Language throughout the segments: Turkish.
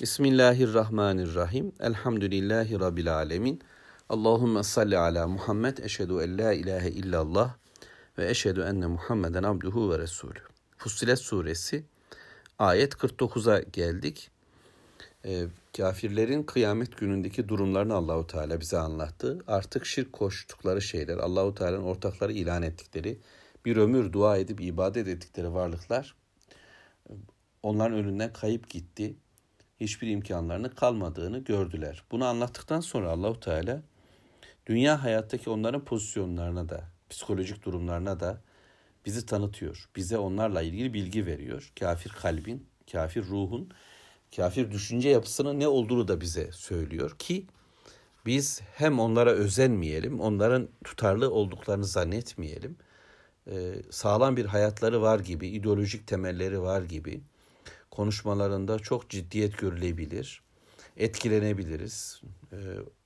Bismillahirrahmanirrahim. Elhamdülillahi Rabbil alemin. Allahümme salli ala Muhammed. Eşhedü en la ilahe illallah ve eşhedü enne Muhammeden abduhu ve resulü. Fussilet suresi ayet 49'a geldik. Ee, kafirlerin kıyamet günündeki durumlarını Allahu Teala bize anlattı. Artık şirk koştukları şeyler, Allahu Teala'nın ortakları ilan ettikleri, bir ömür dua edip ibadet ettikleri varlıklar onların önünden kayıp gitti hiçbir imkanlarını kalmadığını gördüler. Bunu anlattıktan sonra Allahu Teala dünya hayattaki onların pozisyonlarına da, psikolojik durumlarına da bizi tanıtıyor. Bize onlarla ilgili bilgi veriyor. Kafir kalbin, kafir ruhun, kafir düşünce yapısının ne olduğunu da bize söylüyor ki biz hem onlara özenmeyelim, onların tutarlı olduklarını zannetmeyelim. Ee, sağlam bir hayatları var gibi, ideolojik temelleri var gibi, konuşmalarında çok ciddiyet görülebilir. Etkilenebiliriz. Ee,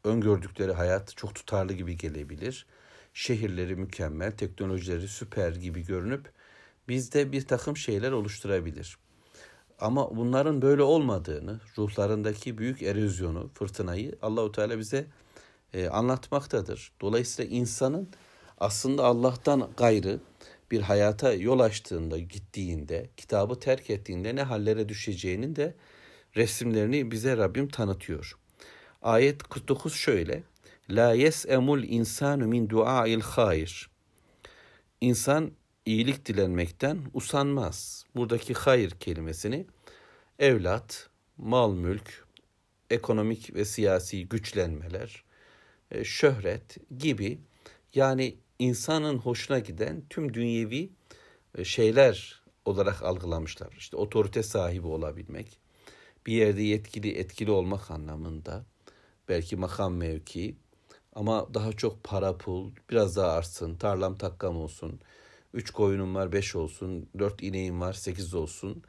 öngördükleri hayat çok tutarlı gibi gelebilir. Şehirleri mükemmel, teknolojileri süper gibi görünüp bizde bir takım şeyler oluşturabilir. Ama bunların böyle olmadığını, ruhlarındaki büyük erozyonu, fırtınayı Allahu Teala bize e, anlatmaktadır. Dolayısıyla insanın aslında Allah'tan gayrı bir hayata yol açtığında, gittiğinde, kitabı terk ettiğinde ne hallere düşeceğinin de resimlerini bize Rabbim tanıtıyor. Ayet 49 şöyle. La yes'emul insanu min dua'il hayr. İnsan iyilik dilenmekten usanmaz. Buradaki hayır kelimesini evlat, mal mülk, ekonomik ve siyasi güçlenmeler, e, şöhret gibi yani insanın hoşuna giden tüm dünyevi e, şeyler olarak algılamışlar. İşte otorite sahibi olabilmek, bir yerde yetkili, etkili olmak anlamında, belki makam mevki ama daha çok para pul, biraz daha artsın, tarlam takkam olsun, üç koyunum var beş olsun, dört ineğim var sekiz olsun,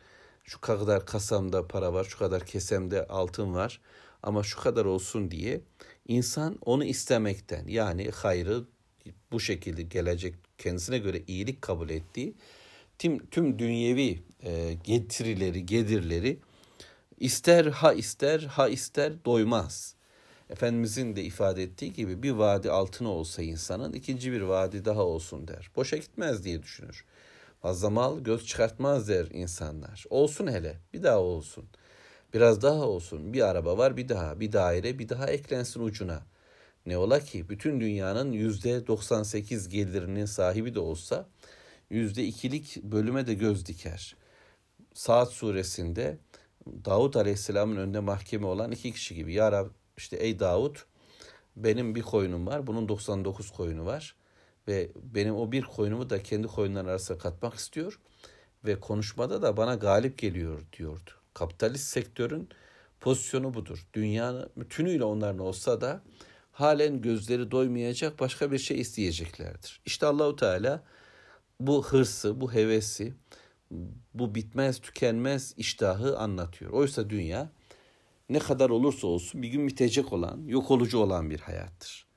şu kadar kasamda para var, şu kadar kesemde altın var ama şu kadar olsun diye insan onu istemekten yani hayrı, bu şekilde gelecek kendisine göre iyilik kabul ettiği tüm, tüm dünyevi e, getirileri, gedirleri ister ha ister ha ister doymaz. Efendimizin de ifade ettiği gibi bir vadi altına olsa insanın ikinci bir vadi daha olsun der. Boşa gitmez diye düşünür. Fazla mal göz çıkartmaz der insanlar. Olsun hele bir daha olsun. Biraz daha olsun. Bir araba var bir daha. Bir daire bir daha eklensin ucuna. Ne ola ki bütün dünyanın yüzde 98 gelirinin sahibi de olsa yüzde ikilik bölüme de göz diker. Saat suresinde Davut Aleyhisselam'ın önünde mahkeme olan iki kişi gibi. Ya Rab işte ey Davut benim bir koyunum var bunun 99 koyunu var ve benim o bir koyunumu da kendi koyunların arasına katmak istiyor ve konuşmada da bana galip geliyor diyordu. Kapitalist sektörün pozisyonu budur. Dünyanın bütünüyle onların olsa da halen gözleri doymayacak başka bir şey isteyeceklerdir. İşte Allahu Teala bu hırsı, bu hevesi, bu bitmez tükenmez iştahı anlatıyor. Oysa dünya ne kadar olursa olsun bir gün bitecek olan, yok olucu olan bir hayattır.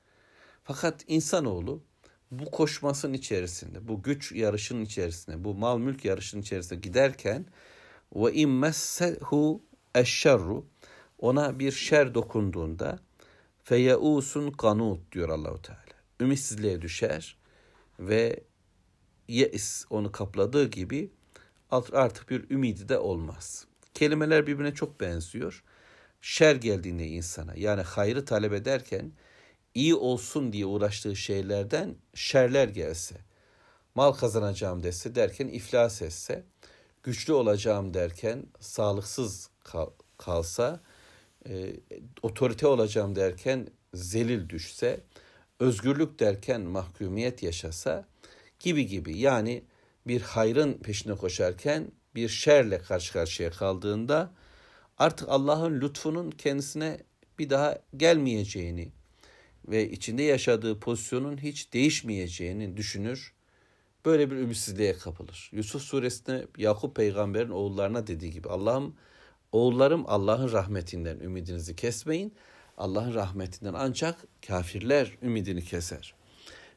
Fakat insanoğlu bu koşmasın içerisinde, bu güç yarışının içerisinde, bu mal mülk yarışının içerisinde giderken ve immessehu eşşerru ona bir şer dokunduğunda feyeusun kanut diyor Allahu Teala. Ümitsizliğe düşer ve yeis onu kapladığı gibi artık bir ümidi de olmaz. Kelimeler birbirine çok benziyor. Şer geldiğinde insana yani hayrı talep ederken iyi olsun diye uğraştığı şeylerden şerler gelse, mal kazanacağım dese derken iflas etse, güçlü olacağım derken sağlıksız kal, kalsa, e, otorite olacağım derken zelil düşse, özgürlük derken mahkumiyet yaşasa gibi gibi. Yani bir hayrın peşine koşarken bir şerle karşı karşıya kaldığında artık Allah'ın lütfunun kendisine bir daha gelmeyeceğini ve içinde yaşadığı pozisyonun hiç değişmeyeceğini düşünür. Böyle bir ümitsizliğe kapılır. Yusuf suresinde Yakup peygamberin oğullarına dediği gibi Allah'ım oğullarım Allah'ın rahmetinden ümidinizi kesmeyin. Allah'ın rahmetinden ancak kafirler ümidini keser.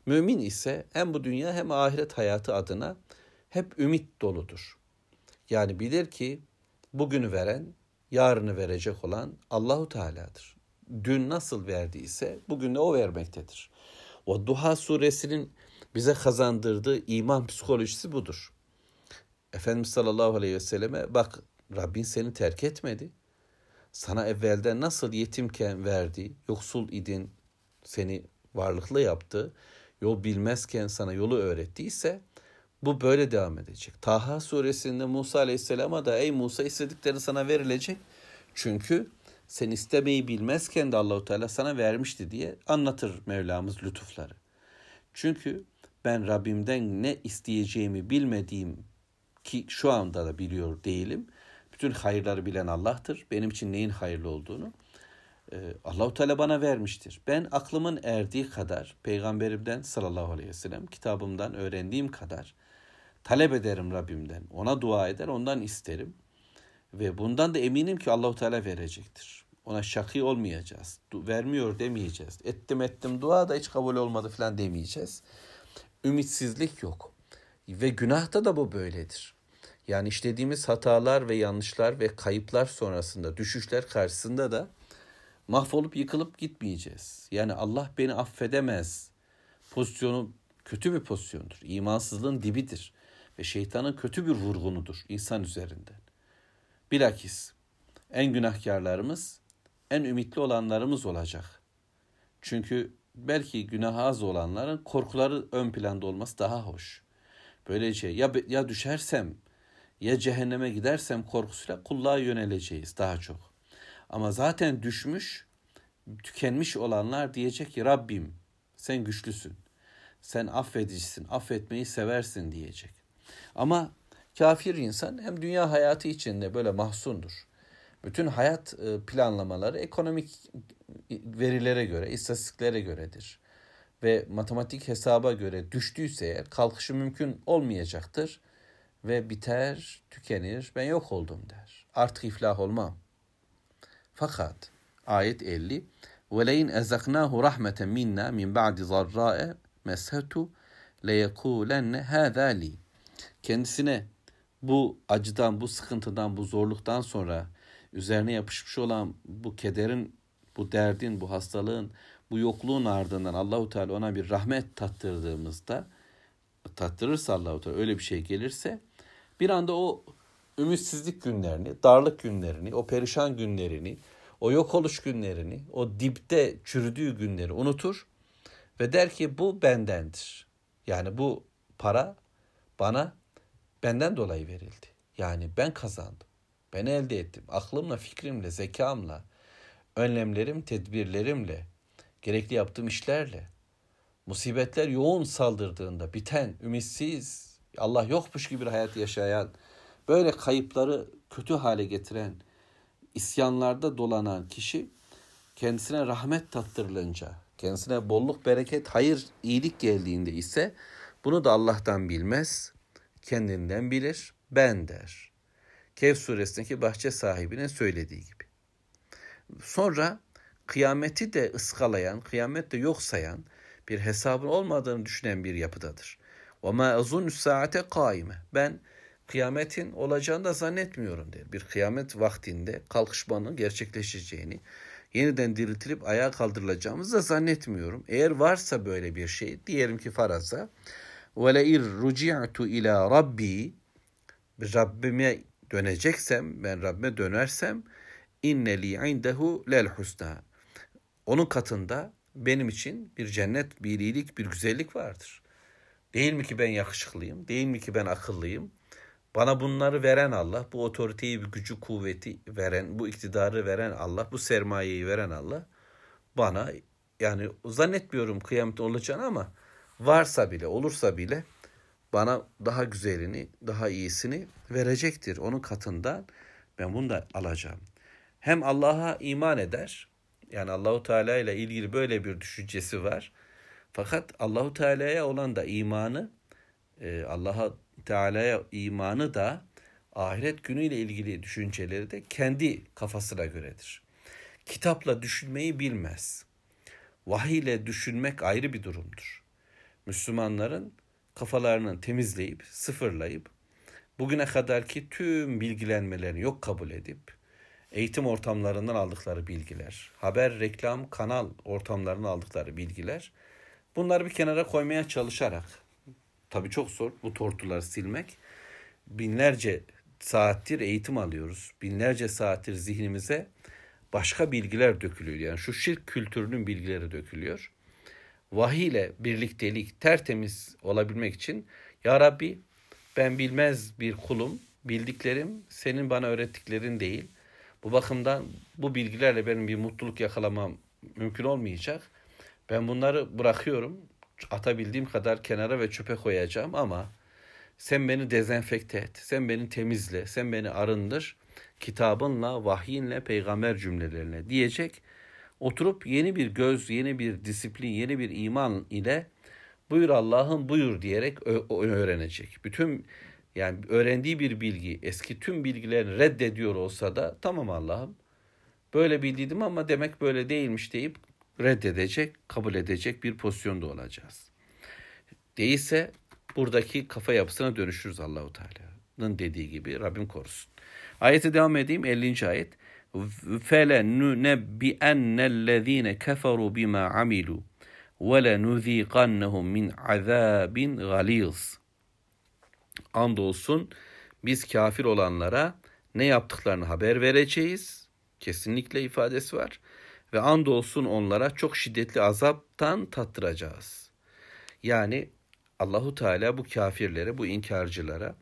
Mümin ise hem bu dünya hem ahiret hayatı adına hep ümit doludur. Yani bilir ki bugünü veren yarını verecek olan Allahu Teala'dır. Dün nasıl verdiyse bugün de o vermektedir. O Duha suresinin bize kazandırdığı iman psikolojisi budur. Efendimiz sallallahu aleyhi ve selleme bak Rabbin seni terk etmedi. Sana evvelden nasıl yetimken verdi, yoksul idin, seni varlıklı yaptı, yol bilmezken sana yolu öğrettiyse bu böyle devam edecek. Taha suresinde Musa aleyhisselama da ey Musa istediklerin sana verilecek. Çünkü sen istemeyi bilmezken de Allahu Teala sana vermişti diye anlatır Mevlamız lütufları. Çünkü ben Rabbimden ne isteyeceğimi bilmediğim ki şu anda da biliyor değilim. Bütün hayırları bilen Allah'tır. Benim için neyin hayırlı olduğunu e, Allahu Teala bana vermiştir. Ben aklımın erdiği kadar peygamberimden sallallahu aleyhi ve sellem kitabımdan öğrendiğim kadar talep ederim Rabbimden. Ona dua eder, ondan isterim. Ve bundan da eminim ki Allahu Teala verecektir. Ona şakî olmayacağız. Vermiyor demeyeceğiz. Ettim ettim dua da hiç kabul olmadı falan demeyeceğiz. Ümitsizlik yok. Ve günahta da bu böyledir. Yani işlediğimiz hatalar ve yanlışlar ve kayıplar sonrasında, düşüşler karşısında da mahvolup yıkılıp gitmeyeceğiz. Yani Allah beni affedemez. Pozisyonu kötü bir pozisyondur. İmansızlığın dibidir. Ve şeytanın kötü bir vurgunudur insan üzerinden. Bilakis en günahkarlarımız, en ümitli olanlarımız olacak. Çünkü belki günah az olanların korkuları ön planda olması daha hoş. Böylece ya, ya düşersem ya cehenneme gidersem korkusuyla kulluğa yöneleceğiz daha çok. Ama zaten düşmüş, tükenmiş olanlar diyecek ki Rabbim sen güçlüsün. Sen affedicisin, affetmeyi seversin diyecek. Ama kafir insan hem dünya hayatı içinde böyle mahsundur. Bütün hayat e, planlamaları ekonomik verilere göre, istatistiklere göredir. Ve matematik hesaba göre düştüyse eğer kalkışı mümkün olmayacaktır Ve biter, tükenir, ben yok oldum der. Artık iflah olmam. Fakat ayet 50 وَلَيْنْ اَزَقْنَاهُ رَحْمَةً مِنَّا مِنْ بَعْدِ ضَرَّاءَ مَسْهَتُ لَيَقُولَنَّ هَذَا لِي Kendisine bu acıdan, bu sıkıntıdan, bu zorluktan sonra üzerine yapışmış olan bu kederin, bu derdin, bu hastalığın, bu yokluğun ardından Allahu Teala ona bir rahmet tattırdığımızda tattırırsa Allahu Teala öyle bir şey gelirse bir anda o ümitsizlik günlerini, darlık günlerini, o perişan günlerini, o yok oluş günlerini, o dipte çürüdüğü günleri unutur ve der ki bu bendendir. Yani bu para bana benden dolayı verildi. Yani ben kazandım. Ben elde ettim. Aklımla, fikrimle, zekamla, önlemlerim, tedbirlerimle, gerekli yaptığım işlerle. Musibetler yoğun saldırdığında biten, ümitsiz, Allah yokmuş gibi bir hayat yaşayan, böyle kayıpları kötü hale getiren, isyanlarda dolanan kişi kendisine rahmet tattırılınca, kendisine bolluk, bereket, hayır, iyilik geldiğinde ise bunu da Allah'tan bilmez, kendinden bilir, ben der. Kehf suresindeki bahçe sahibinin söylediği gibi. Sonra kıyameti de ıskalayan, kıyamet de yok sayan, bir hesabın olmadığını düşünen bir yapıdadır. وَمَا اَظُنُّ saate قَائِمَ Ben kıyametin olacağını da zannetmiyorum der. Bir kıyamet vaktinde kalkışmanın gerçekleşeceğini, yeniden diriltilip ayağa kaldırılacağımızı da zannetmiyorum. Eğer varsa böyle bir şey, diyelim ki faraza, وَلَاِرْ رُجِعْتُ ila Rabbi Rabbime döneceksem, ben Rabbime dönersem inneli indehu lel husna. Onun katında benim için bir cennet, bir iyilik, bir güzellik vardır. Değil mi ki ben yakışıklıyım? Değil mi ki ben akıllıyım? Bana bunları veren Allah, bu otoriteyi, bu gücü, kuvveti veren, bu iktidarı veren Allah, bu sermayeyi veren Allah bana yani zannetmiyorum kıyamet olacağını ama varsa bile, olursa bile bana daha güzelini, daha iyisini verecektir. Onun katından ben bunu da alacağım. Hem Allah'a iman eder. Yani Allahu Teala ile ilgili böyle bir düşüncesi var. Fakat Allahu Teala'ya olan da imanı, e, Allah'a Teala'ya imanı da ahiret günüyle ilgili düşünceleri de kendi kafasına göredir. Kitapla düşünmeyi bilmez. Vahiy ile düşünmek ayrı bir durumdur. Müslümanların kafalarını temizleyip, sıfırlayıp, bugüne kadarki tüm bilgilenmelerini yok kabul edip, eğitim ortamlarından aldıkları bilgiler, haber, reklam, kanal ortamlarından aldıkları bilgiler. Bunları bir kenara koymaya çalışarak, tabii çok zor bu tortuları silmek. Binlerce saattir eğitim alıyoruz. Binlerce saattir zihnimize başka bilgiler dökülüyor. Yani şu şirk kültürünün bilgileri dökülüyor. Vahiy ile birliktelik tertemiz olabilmek için Ya Rabbi ben bilmez bir kulum, bildiklerim senin bana öğrettiklerin değil. Bu bakımdan bu bilgilerle benim bir mutluluk yakalamam mümkün olmayacak. Ben bunları bırakıyorum. Atabildiğim kadar kenara ve çöpe koyacağım ama sen beni dezenfekte et. Sen beni temizle. Sen beni arındır. Kitabınla, vahyinle, peygamber cümlelerine diyecek. Oturup yeni bir göz, yeni bir disiplin, yeni bir iman ile buyur Allah'ım buyur diyerek öğrenecek. Bütün yani öğrendiği bir bilgi eski tüm bilgilerini reddediyor olsa da tamam Allah'ım böyle bildiydim ama demek böyle değilmiş deyip reddedecek, kabul edecek bir pozisyonda olacağız. Değilse buradaki kafa yapısına dönüşürüz Allahu Teala'nın dediği gibi Rabbim korusun. Ayete devam edeyim 50. ayet. فَلَنُنَبِّئَنَّ الَّذ۪ينَ كَفَرُوا بِمَا عَمِلُوا وَلَنُذ۪يقَنَّهُمْ مِنْ عَذَابٍ غَلِيظٍ Andolsun biz kafir olanlara ne yaptıklarını haber vereceğiz. Kesinlikle ifadesi var. Ve andolsun onlara çok şiddetli azaptan tattıracağız. Yani Allahu Teala bu kafirlere, bu inkarcılara,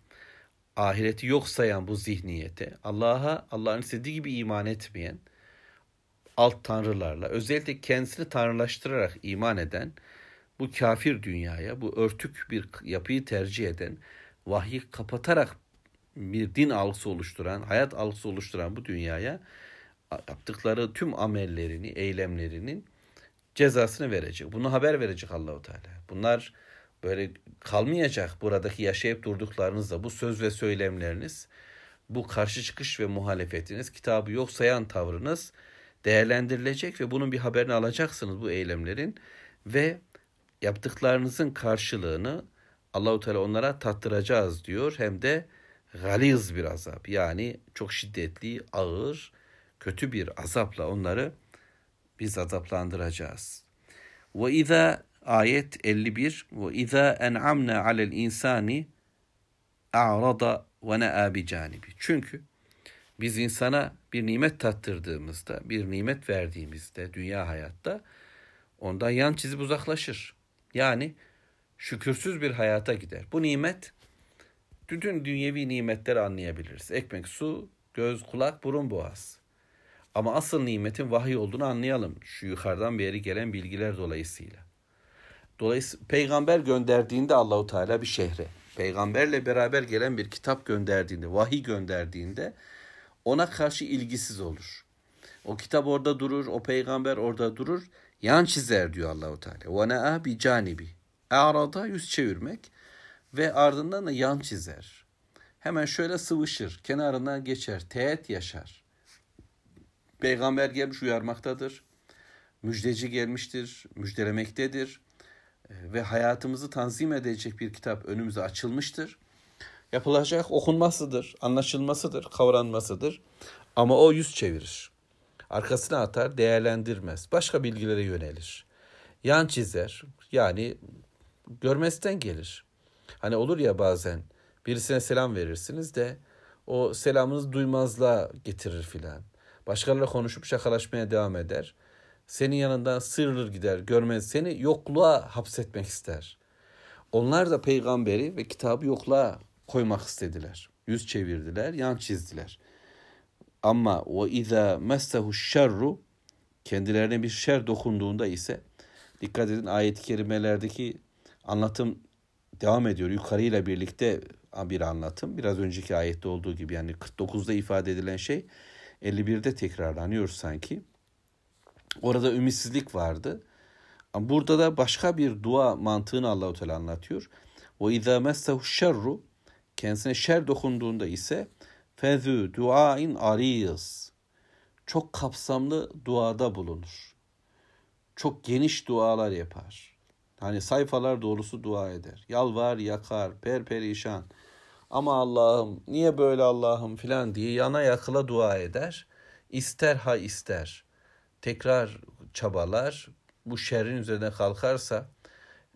ahireti yok sayan bu zihniyete, Allah'a, Allah'ın istediği gibi iman etmeyen, alt tanrılarla, özellikle kendisini tanrılaştırarak iman eden, bu kafir dünyaya, bu örtük bir yapıyı tercih eden, vahyi kapatarak bir din algısı oluşturan, hayat algısı oluşturan bu dünyaya yaptıkları tüm amellerini, eylemlerinin cezasını verecek. Bunu haber verecek Allahu Teala. Bunlar böyle kalmayacak buradaki yaşayıp durduklarınızda bu söz ve söylemleriniz, bu karşı çıkış ve muhalefetiniz, kitabı yok sayan tavrınız değerlendirilecek ve bunun bir haberini alacaksınız bu eylemlerin ve yaptıklarınızın karşılığını Allahu Teala onlara tattıracağız diyor. Hem de galiz bir azap. Yani çok şiddetli, ağır, kötü bir azapla onları biz azaplandıracağız. Ve izâ ayet 51 ve izâ en'amna alel insani a'rada ve ne'a bi canibi. Çünkü biz insana bir nimet tattırdığımızda, bir nimet verdiğimizde dünya hayatta ondan yan çizip uzaklaşır. Yani şükürsüz bir hayata gider. Bu nimet bütün dünyevi nimetleri anlayabiliriz. Ekmek, su, göz, kulak, burun, boğaz. Ama asıl nimetin vahiy olduğunu anlayalım. Şu yukarıdan beri gelen bilgiler dolayısıyla. Dolayısıyla peygamber gönderdiğinde Allahu Teala bir şehre, peygamberle beraber gelen bir kitap gönderdiğinde, vahiy gönderdiğinde ona karşı ilgisiz olur. O kitap orada durur, o peygamber orada durur. Yan çizer diyor Allahu Teala. Ve ne'a bi canibi. Arada yüz çevirmek ve ardından da yan çizer. Hemen şöyle sıvışır, kenarından geçer, teğet yaşar. Peygamber gelmiş uyarmaktadır. Müjdeci gelmiştir, müjdelemektedir. Ve hayatımızı tanzim edecek bir kitap önümüze açılmıştır. Yapılacak okunmasıdır, anlaşılmasıdır, kavranmasıdır. Ama o yüz çevirir. Arkasına atar, değerlendirmez. Başka bilgilere yönelir. Yan çizer. Yani görmezden gelir. Hani olur ya bazen birisine selam verirsiniz de o selamınızı duymazlığa getirir filan. Başkalarıyla konuşup şakalaşmaya devam eder. Senin yanından sırrır gider, görmez. Seni yokluğa hapsetmek ister. Onlar da peygamberi ve kitabı yokluğa koymak istediler. Yüz çevirdiler, yan çizdiler. Ama o iza messehu şerru kendilerine bir şer dokunduğunda ise dikkat edin ayet-i kerimelerdeki anlatım devam ediyor. Yukarıyla birlikte bir anlatım. Biraz önceki ayette olduğu gibi yani 49'da ifade edilen şey 51'de tekrarlanıyor sanki. Orada ümitsizlik vardı. Burada da başka bir dua mantığını Allahu Teala anlatıyor. Ve izâ messehu şerru kendisine şer dokunduğunda ise fezü duain ariz çok kapsamlı duada bulunur. Çok geniş dualar yapar. Hani sayfalar doğrusu dua eder. Yalvar, yakar, perperişan. Ama Allah'ım niye böyle Allah'ım filan diye yana yakıla dua eder. ister ha ister tekrar çabalar bu şerrin üzerine kalkarsa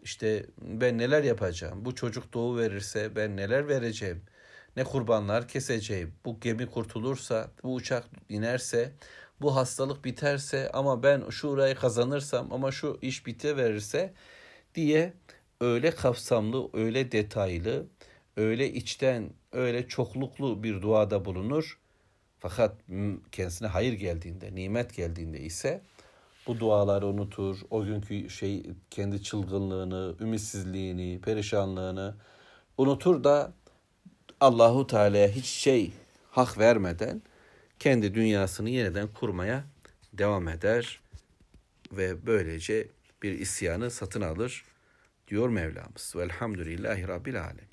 işte ben neler yapacağım? Bu çocuk doğu verirse ben neler vereceğim? Ne kurbanlar keseceğim? Bu gemi kurtulursa, bu uçak inerse, bu hastalık biterse ama ben şu orayı kazanırsam ama şu iş bite verirse diye öyle kapsamlı, öyle detaylı, öyle içten, öyle çokluklu bir duada bulunur. Fakat kendisine hayır geldiğinde, nimet geldiğinde ise bu duaları unutur. O günkü şey kendi çılgınlığını, ümitsizliğini, perişanlığını unutur da Allahu Teala'ya hiç şey hak vermeden kendi dünyasını yeniden kurmaya devam eder ve böylece bir isyanı satın alır diyor Mevlamız. Velhamdülillahi Rabbil Alemin.